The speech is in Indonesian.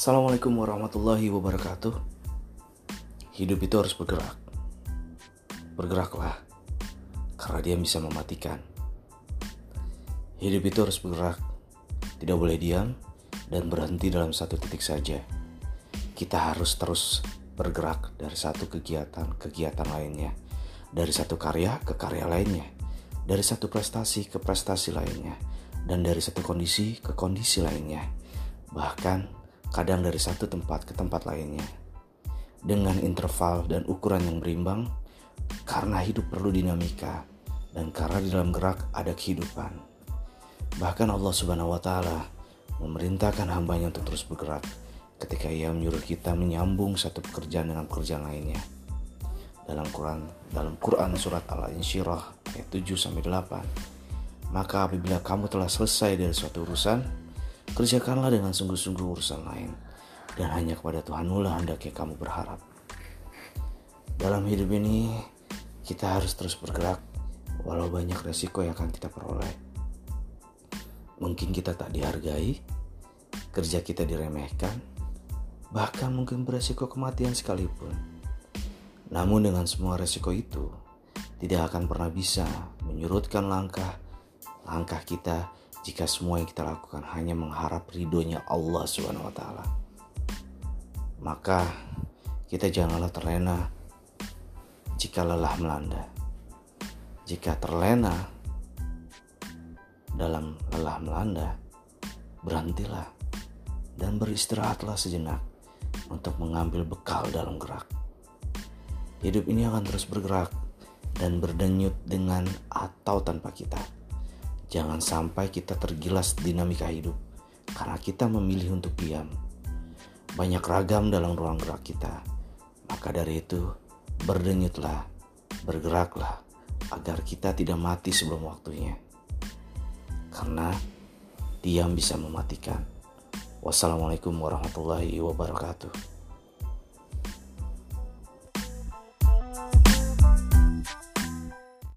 Assalamualaikum warahmatullahi wabarakatuh. Hidup itu harus bergerak. Bergeraklah, karena dia bisa mematikan. Hidup itu harus bergerak, tidak boleh diam dan berhenti dalam satu titik saja. Kita harus terus bergerak dari satu kegiatan ke kegiatan lainnya, dari satu karya ke karya lainnya, dari satu prestasi ke prestasi lainnya, dan dari satu kondisi ke kondisi lainnya. Bahkan kadang dari satu tempat ke tempat lainnya. Dengan interval dan ukuran yang berimbang, karena hidup perlu dinamika, dan karena di dalam gerak ada kehidupan. Bahkan Allah Subhanahu wa Ta'ala memerintahkan hambanya untuk terus bergerak ketika ia menyuruh kita menyambung satu pekerjaan dengan pekerjaan lainnya. Dalam Quran, dalam Quran surat Al-Insyirah ayat 7 sampai 8. Maka apabila kamu telah selesai dari suatu urusan, Kerjakanlah dengan sungguh-sungguh urusan lain dan hanya kepada Tuhanlah hendaknya kamu berharap. Dalam hidup ini kita harus terus bergerak walau banyak resiko yang akan kita peroleh. Mungkin kita tak dihargai, kerja kita diremehkan, bahkan mungkin beresiko kematian sekalipun. Namun dengan semua resiko itu, tidak akan pernah bisa menyurutkan langkah langkah kita jika semua yang kita lakukan hanya mengharap ridhonya Allah Subhanahu wa taala. Maka kita janganlah terlena jika lelah melanda. Jika terlena dalam lelah melanda, berhentilah dan beristirahatlah sejenak untuk mengambil bekal dalam gerak. Hidup ini akan terus bergerak dan berdenyut dengan atau tanpa kita. Jangan sampai kita tergilas dinamika hidup karena kita memilih untuk diam. Banyak ragam dalam ruang gerak kita. Maka dari itu, berdenyutlah, bergeraklah agar kita tidak mati sebelum waktunya. Karena diam bisa mematikan. Wassalamualaikum warahmatullahi wabarakatuh.